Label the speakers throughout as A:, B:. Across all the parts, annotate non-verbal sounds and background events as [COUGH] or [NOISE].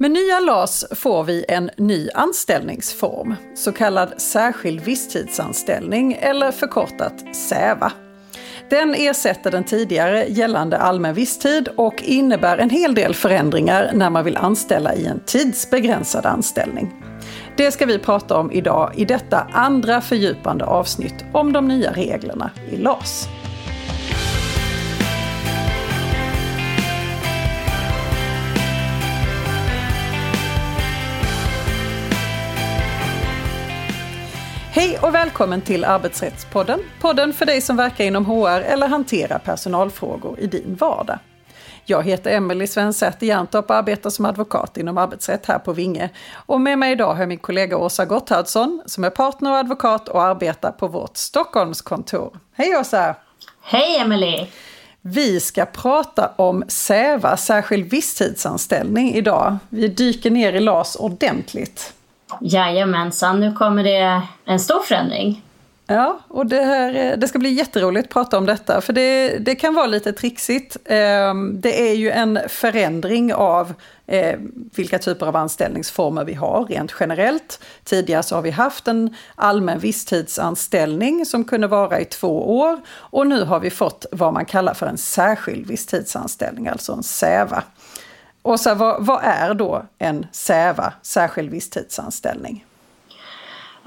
A: Med nya LAS får vi en ny anställningsform, så kallad särskild visstidsanställning eller förkortat SÄVA. Den ersätter den tidigare gällande allmän visstid och innebär en hel del förändringar när man vill anställa i en tidsbegränsad anställning. Det ska vi prata om idag i detta andra fördjupande avsnitt om de nya reglerna i LAS. Hej och välkommen till Arbetsrättspodden. Podden för dig som verkar inom HR eller hanterar personalfrågor i din vardag. Jag heter Emelie Svensäter Jerntorp och arbetar som advokat inom arbetsrätt här på Vinge. Och med mig idag har jag min kollega Åsa Gotthardsson som är partner och advokat och arbetar på vårt Stockholmskontor. Hej Åsa!
B: Hej Emelie!
A: Vi ska prata om SÄVA, särskild visstidsanställning, idag. Vi dyker ner i LAS ordentligt.
B: Jajamensan, nu kommer det en stor förändring.
A: Ja, och det, här, eh, det ska bli jätteroligt att prata om detta, för det, det kan vara lite trixigt. Ehm, det är ju en förändring av eh, vilka typer av anställningsformer vi har rent generellt. Tidigare så har vi haft en allmän visstidsanställning som kunde vara i två år och nu har vi fått vad man kallar för en särskild visstidsanställning, alltså en SÄVA. Och så vad, vad är då en SÄVA, särskild visstidsanställning?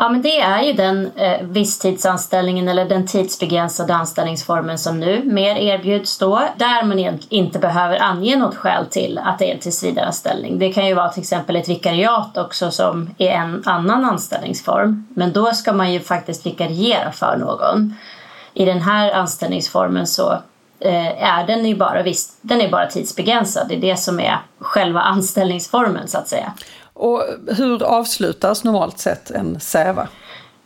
B: Ja, men det är ju den eh, visstidsanställningen eller den tidsbegränsade anställningsformen som nu mer erbjuds då, där man inte behöver ange något skäl till att det är en tillsvidareanställning. Det kan ju vara till exempel ett vikariat också som är en annan anställningsform, men då ska man ju faktiskt vikariera för någon. I den här anställningsformen så är den ju bara, visst, den är bara tidsbegränsad. Det är det som är själva anställningsformen så att säga.
A: Och hur avslutas normalt sett en SÄVA?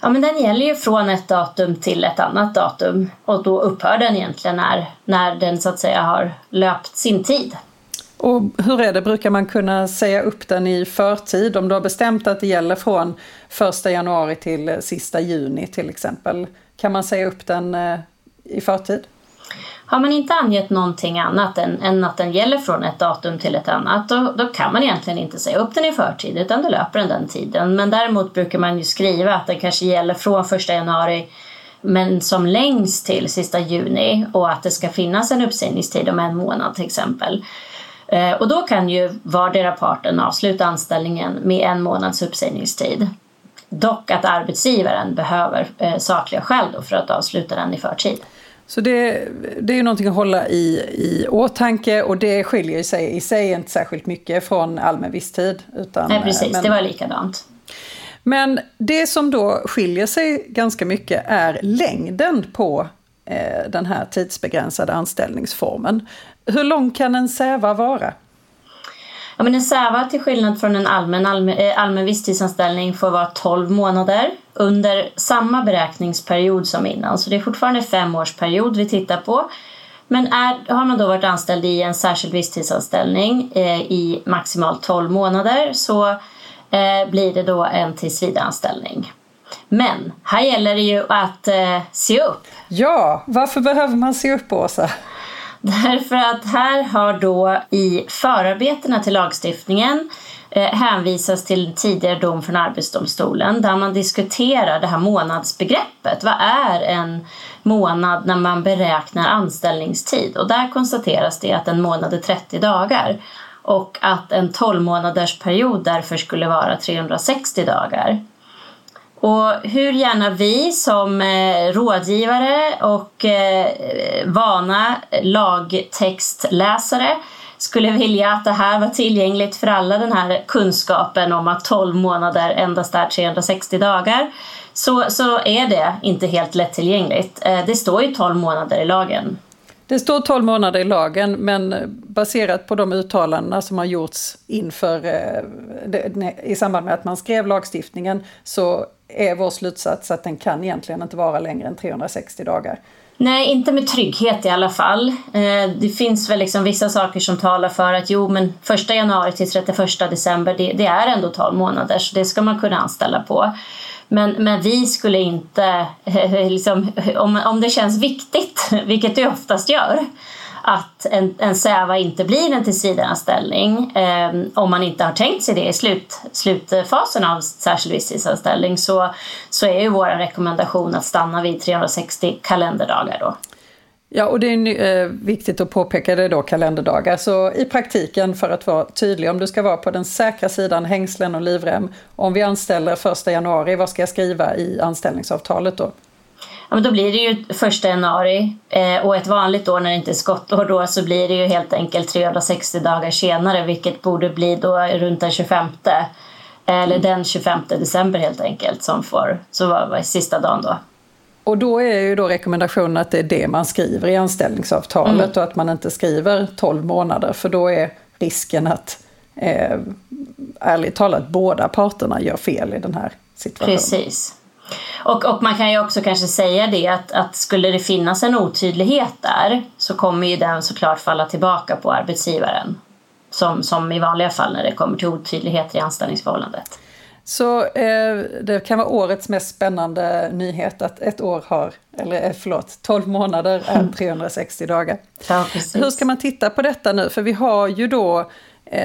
B: Ja, men den gäller ju från ett datum till ett annat datum och då upphör den egentligen när, när den så att säga har löpt sin tid.
A: Och hur är det, brukar man kunna säga upp den i förtid om du har bestämt att det gäller från 1 januari till sista juni till exempel? Kan man säga upp den eh, i förtid?
B: Har man inte angett någonting annat än, än att den gäller från ett datum till ett annat då, då kan man egentligen inte säga upp den i förtid utan då löper den den tiden. Men däremot brukar man ju skriva att den kanske gäller från 1 januari men som längst till sista juni och att det ska finnas en uppsägningstid om en månad till exempel. Eh, och då kan ju vardera parten avsluta anställningen med en månads uppsägningstid. Dock att arbetsgivaren behöver eh, sakliga skäl då för att avsluta den i förtid.
A: Så det, det är ju någonting att hålla i, i åtanke och det skiljer sig i sig inte särskilt mycket från allmän visstid.
B: Utan, Nej precis, men, det var likadant.
A: Men det som då skiljer sig ganska mycket är längden på eh, den här tidsbegränsade anställningsformen. Hur lång kan en SÄVA vara?
B: Ja, men en SÄVA till skillnad från en allmän, allmän, eh, allmän visstidsanställning får vara 12 månader under samma beräkningsperiod som innan. Så det är fortfarande femårsperiod vi tittar på. Men är, har man då varit anställd i en särskild visstidsanställning eh, i maximalt 12 månader så eh, blir det då en tillsvidareanställning. Men här gäller det ju att eh, se upp.
A: Ja, varför behöver man se upp Åsa?
B: Därför att här har då i förarbetena till lagstiftningen Eh, hänvisas till tidigare dom från Arbetsdomstolen där man diskuterar det här månadsbegreppet. Vad är en månad när man beräknar anställningstid? Och där konstateras det att en månad är 30 dagar och att en 12 månaders period därför skulle vara 360 dagar. Och hur gärna vi som eh, rådgivare och eh, vana lagtextläsare skulle vilja att det här var tillgängligt för alla, den här kunskapen om att 12 månader endast är 360 dagar, så, så är det inte helt lättillgängligt. Eh, det står ju 12 månader i lagen.
A: Det står 12 månader i lagen, men baserat på de uttalandena som har gjorts inför, eh, i samband med att man skrev lagstiftningen, så är vår slutsats att den kan egentligen inte vara längre än 360 dagar.
B: Nej, inte med trygghet i alla fall. Eh, det finns väl liksom vissa saker som talar för att jo, men 1 januari till 31 december, det, det är ändå 12 månader, så det ska man kunna anställa på. Men, men vi skulle inte, [LAUGHS] liksom, om, om det känns viktigt, [LAUGHS] vilket det oftast gör, att en, en SÄVA inte blir en tillsvidareanställning eh, om man inte har tänkt sig det i slut, slutfasen av särskild visstidsanställning så, så är ju vår rekommendation att stanna vid 360 kalenderdagar då.
A: Ja, och det är eh, viktigt att påpeka det då, kalenderdagar. Så i praktiken, för att vara tydlig, om du ska vara på den säkra sidan, hängslen och livrem, om vi anställer första januari, vad ska jag skriva i anställningsavtalet då?
B: Ja, men då blir det ju första januari eh, och ett vanligt år när det inte är skottår då så blir det ju helt enkelt 360 dagar senare vilket borde bli då runt den 25 eller den 25 december helt enkelt som får, så var, var sista dagen då.
A: Och då är ju då rekommendationen att det är det man skriver i anställningsavtalet mm. och att man inte skriver 12 månader för då är risken att eh, ärligt talat båda parterna gör fel i den här situationen.
B: Precis. Och, och man kan ju också kanske säga det att, att skulle det finnas en otydlighet där så kommer ju den såklart falla tillbaka på arbetsgivaren. Som, som i vanliga fall när det kommer till otydligheter i anställningsförhållandet.
A: Så eh, det kan vara årets mest spännande nyhet att ett år har, eller eh, förlåt, 12 månader är [LAUGHS] 360 dagar.
B: Ja,
A: Hur ska man titta på detta nu? För vi har ju då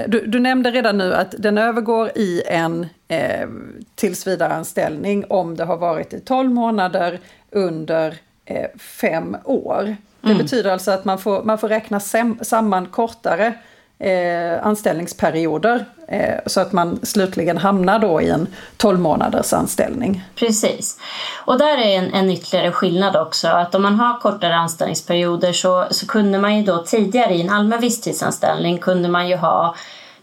A: du, du, nämnde redan nu att den övergår i en eh, tillsvidareanställning om det har varit i 12 månader under eh, fem år. Det mm. betyder alltså att man får, man får räkna samman kortare eh, anställningsperioder eh, så att man slutligen hamnar då i en 12 månaders anställning.
B: Precis. Och där är en, en ytterligare skillnad också att om man har kortare anställningsperioder så, så kunde man ju då tidigare i en allmän visstidsanställning kunde man ju ha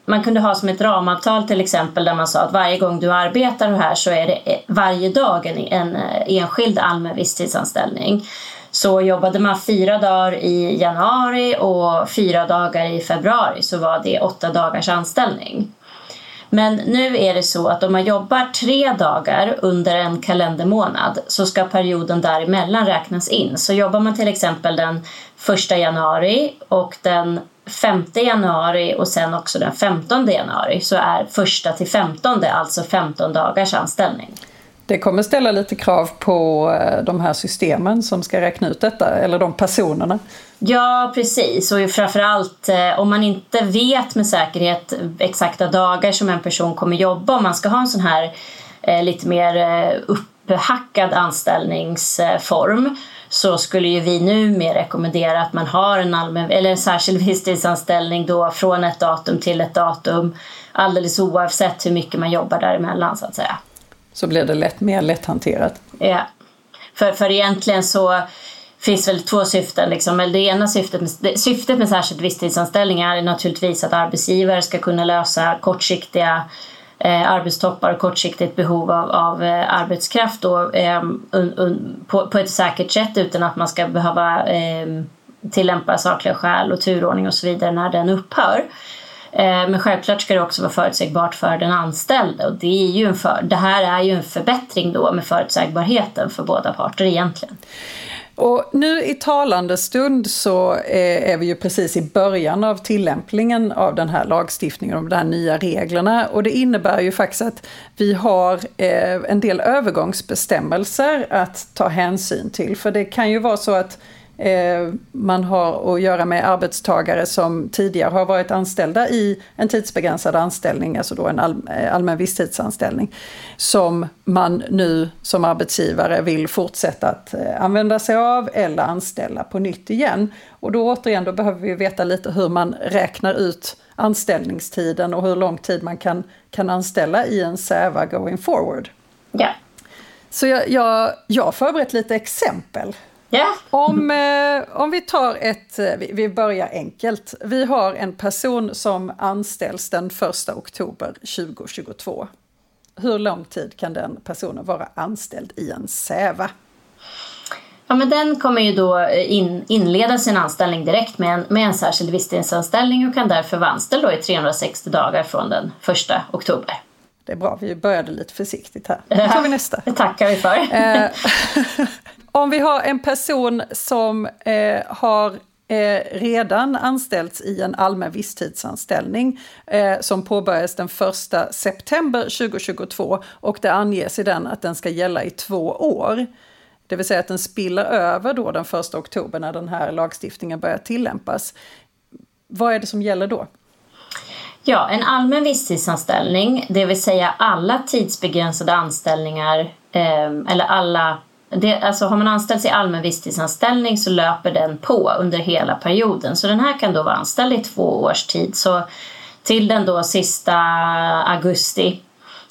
B: man kunde ha som ett ramavtal till exempel där man sa att varje gång du arbetar här så är det eh, varje dag en, en eh, enskild allmän visstidsanställning så jobbade man fyra dagar i januari och fyra dagar i februari så var det åtta dagars anställning. Men nu är det så att om man jobbar tre dagar under en kalendermånad så ska perioden däremellan räknas in. Så jobbar man till exempel den första januari och den 5 januari och sen också den 15 januari så är första till 15 alltså 15 dagars anställning.
A: Det kommer ställa lite krav på eh, de här systemen som ska räkna ut detta, eller de personerna.
B: Ja, precis. Och framförallt eh, om man inte vet med säkerhet exakta dagar som en person kommer jobba, om man ska ha en sån här eh, lite mer eh, upphackad anställningsform så skulle ju vi nu mer rekommendera att man har en, allmän, eller en särskild [LAUGHS] visstidsanställning då från ett datum till ett datum alldeles oavsett hur mycket man jobbar däremellan så att säga
A: så blir det lätt, mer lätthanterat.
B: Ja, för, för egentligen så finns väl två syften. Liksom. Det ena syftet med, syftet med särskilt visstidsanställningar är naturligtvis att arbetsgivare ska kunna lösa kortsiktiga eh, arbetstoppar och kortsiktigt behov av, av eh, arbetskraft då, eh, un, un, på, på ett säkert sätt utan att man ska behöva eh, tillämpa sakliga skäl och turordning och så vidare när den upphör. Eh, men självklart ska det också vara förutsägbart för den anställde och det, är ju en för, det här är ju en förbättring då med förutsägbarheten för båda parter egentligen.
A: Och nu i talande stund så eh, är vi ju precis i början av tillämpningen av den här lagstiftningen och de här nya reglerna. Och det innebär ju faktiskt att vi har eh, en del övergångsbestämmelser att ta hänsyn till. För det kan ju vara så att man har att göra med arbetstagare som tidigare har varit anställda i en tidsbegränsad anställning, alltså då en eh, allmän visstidsanställning, som man nu som arbetsgivare vill fortsätta att eh, använda sig av eller anställa på nytt igen. Och då återigen, då behöver vi veta lite hur man räknar ut anställningstiden och hur lång tid man kan, kan anställa i en SÄVA going forward.
B: Ja.
A: Så jag, jag, jag har förberett lite exempel
B: Yeah.
A: Om, eh, om vi tar ett, eh, vi, vi börjar enkelt. Vi har en person som anställs den 1 oktober 2022. Hur lång tid kan den personen vara anställd i en SÄVA?
B: Ja, men den kommer ju då eh, in, inleda sin anställning direkt med en, med en särskild visstidsanställning och kan därför vara anställd då i 360 dagar från den 1 oktober.
A: Det är bra, vi började lite försiktigt här. Nu tar vi nästa.
B: Det tackar vi för. [LAUGHS]
A: Om vi har en person som eh, har eh, redan anställts i en allmän visstidsanställning eh, som påbörjas den 1 september 2022 och det anges i den att den ska gälla i två år. det vill säga att den spiller över då den 1 oktober när den här lagstiftningen börjar tillämpas. Vad är det som gäller då?
B: Ja, en allmän visstidsanställning, det vill säga alla tidsbegränsade anställningar eh, eller alla det, alltså har man anställts i allmän visstidsanställning så löper den på under hela perioden. Så den här kan då vara anställd i två års tid. Så till den då sista augusti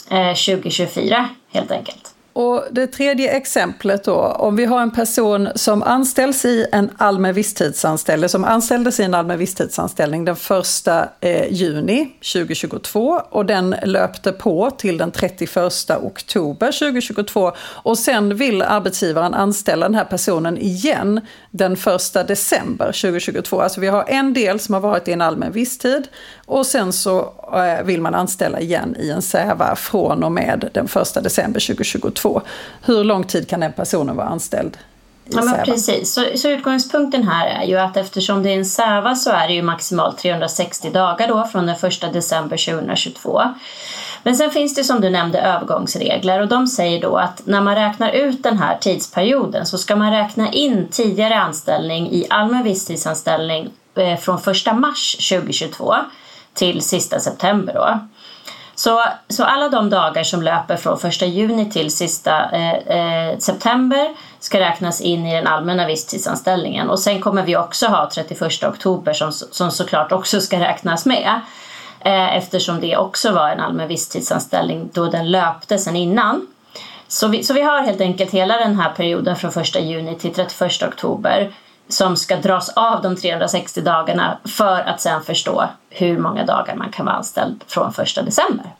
B: eh, 2024 helt enkelt.
A: Och det tredje exemplet då, om vi har en person som anställs i en allmän visstidsanställning, som anställdes i en allmän visstidsanställning den 1 eh, juni 2022 och den löpte på till den 31 oktober 2022 och sen vill arbetsgivaren anställa den här personen igen den 1 december 2022. Alltså vi har en del som har varit i en allmän visstid och sen så eh, vill man anställa igen i en SÄVA från och med den 1 december 2022. Hur lång tid kan den personen vara anställd?
B: Ja, men precis. Så, så, utgångspunkten här är ju att eftersom det är en SÄVA så är det ju maximalt 360 dagar då från den 1 december 2022. Men sen finns det som du nämnde övergångsregler och de säger då att när man räknar ut den här tidsperioden så ska man räkna in tidigare anställning i allmän visstidsanställning eh, från 1 mars 2022 till sista september. Då. Så, så alla de dagar som löper från 1 juni till sista eh, eh, september ska räknas in i den allmänna visstidsanställningen. Och sen kommer vi också ha 31 oktober som, som såklart också ska räknas med eh, eftersom det också var en allmän visstidsanställning då den löpte sen innan. Så vi, så vi har helt enkelt hela den här perioden från 1 juni till 31 oktober som ska dras av de 360 dagarna för att sen förstå hur många dagar man kan vara anställd från 1 december.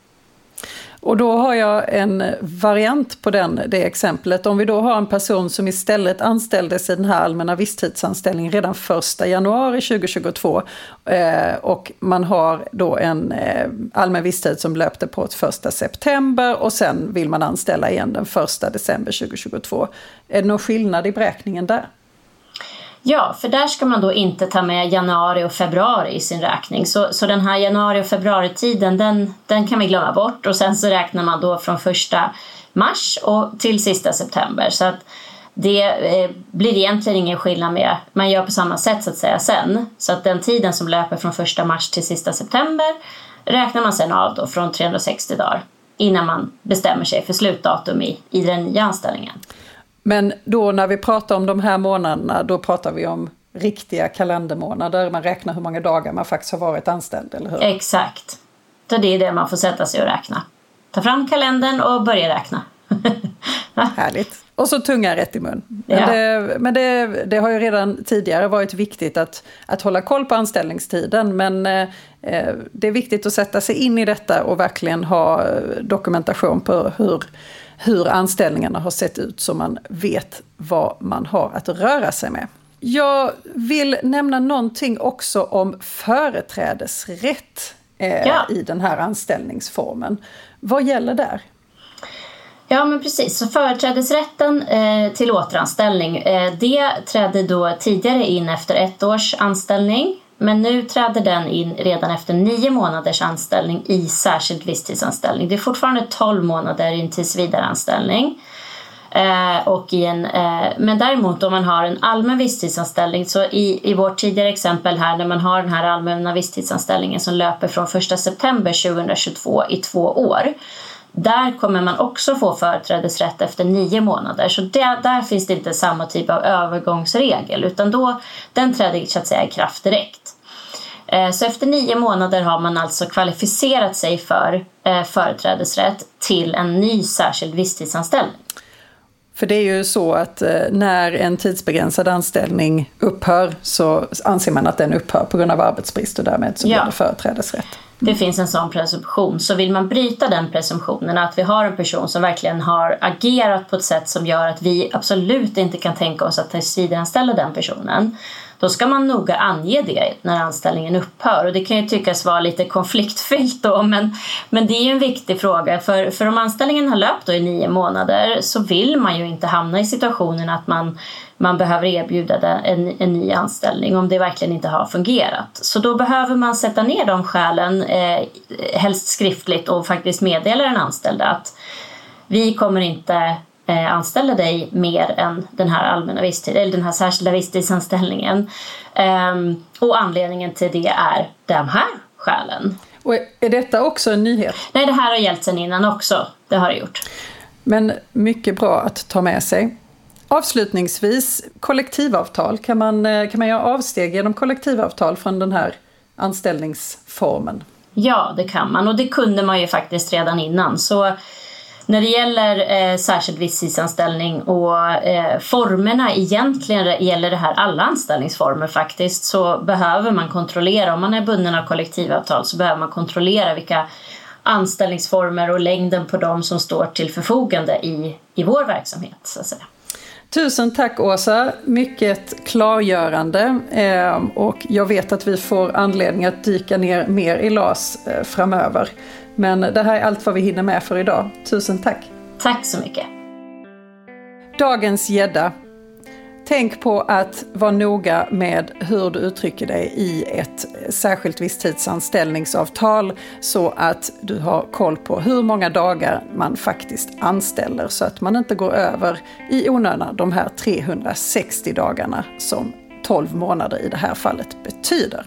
A: Och då har jag en variant på den, det exemplet. Om vi då har en person som istället anställdes i den här allmänna visstidsanställningen redan 1 januari 2022 eh, och man har då en eh, allmän visstid som löpte på 1 september och sen vill man anställa igen den 1 december 2022. Är det någon skillnad i beräkningen där?
B: Ja, för där ska man då inte ta med januari och februari i sin räkning. Så, så den här januari och februaritiden den, den kan vi glömma bort och sen så räknar man då från första mars och till sista september. Så att det eh, blir egentligen ingen skillnad med, man gör på samma sätt så att säga sen. Så att den tiden som löper från första mars till sista september räknar man sen av då från 360 dagar innan man bestämmer sig för slutdatum i, i den nya anställningen.
A: Men då när vi pratar om de här månaderna, då pratar vi om riktiga kalendermånader. Man räknar hur många dagar man faktiskt har varit anställd, eller hur?
B: Exakt. Så det är det man får sätta sig och räkna. Ta fram kalendern och börja räkna. [LAUGHS]
A: Härligt. Och så tunga rätt i mun. Men, ja. det, men det, det, har ju redan tidigare varit viktigt att, att hålla koll på anställningstiden. Men eh, det är viktigt att sätta sig in i detta och verkligen ha dokumentation på hur hur anställningarna har sett ut så man vet vad man har att röra sig med. Jag vill nämna någonting också om företrädesrätt eh, ja. i den här anställningsformen. Vad gäller där?
B: Ja, men precis. Så företrädesrätten eh, till återanställning, eh, det trädde då tidigare in efter ett års anställning men nu träder den in redan efter nio månaders anställning i särskild visstidsanställning. Det är fortfarande 12 månader i en tillsvidareanställning. Eh, och i en, eh, men däremot om man har en allmän visstidsanställning så i, i vårt tidigare exempel här när man har den här allmänna visstidsanställningen som löper från 1 september 2022 i två år där kommer man också få företrädesrätt efter nio månader. Så det, där finns det inte samma typ av övergångsregel utan då, den träder så att säga i kraft direkt. Eh, så efter nio månader har man alltså kvalificerat sig för eh, företrädesrätt till en ny särskild visstidsanställning.
A: För det är ju så att eh, när en tidsbegränsad anställning upphör så anser man att den upphör på grund av arbetsbrist och därmed så blir det företrädesrätt.
B: Det finns en sån presumtion. Så vill man bryta den presumtionen, att vi har en person som verkligen har agerat på ett sätt som gör att vi absolut inte kan tänka oss att tillsvidareanställa den personen, då ska man noga ange det när anställningen upphör. Och det kan ju tyckas vara lite konfliktfyllt då, men, men det är ju en viktig fråga. För, för om anställningen har löpt då i nio månader så vill man ju inte hamna i situationen att man man behöver erbjuda en, en ny anställning om det verkligen inte har fungerat. Så då behöver man sätta ner de skälen, eh, helst skriftligt och faktiskt meddela den anställda att vi kommer inte eh, anställa dig mer än den här allmänna visstid, eller den här särskilda visstidsanställningen. Um, och anledningen till det är de här skälen.
A: Och är detta också en nyhet?
B: Nej, det här har gällt sedan innan också. Det har det gjort.
A: Men mycket bra att ta med sig. Avslutningsvis, kollektivavtal. Kan man, eh, kan man göra avsteg genom kollektivavtal från den här anställningsformen?
B: Ja, det kan man och det kunde man ju faktiskt redan innan. Så när det gäller eh, särskild visstidsanställning och eh, formerna egentligen gäller det här alla anställningsformer faktiskt så behöver man kontrollera, om man är bunden av kollektivavtal så behöver man kontrollera vilka anställningsformer och längden på dem som står till förfogande i, i vår verksamhet. Så att säga.
A: Tusen tack Åsa, mycket klargörande eh, och jag vet att vi får anledning att dyka ner mer i LAS eh, framöver. Men det här är allt vad vi hinner med för idag. Tusen tack!
B: Tack så mycket!
A: Dagens gädda. Tänk på att vara noga med hur du uttrycker dig i ett särskilt visstidsanställningsavtal så att du har koll på hur många dagar man faktiskt anställer så att man inte går över i onödan de här 360 dagarna som 12 månader i det här fallet betyder.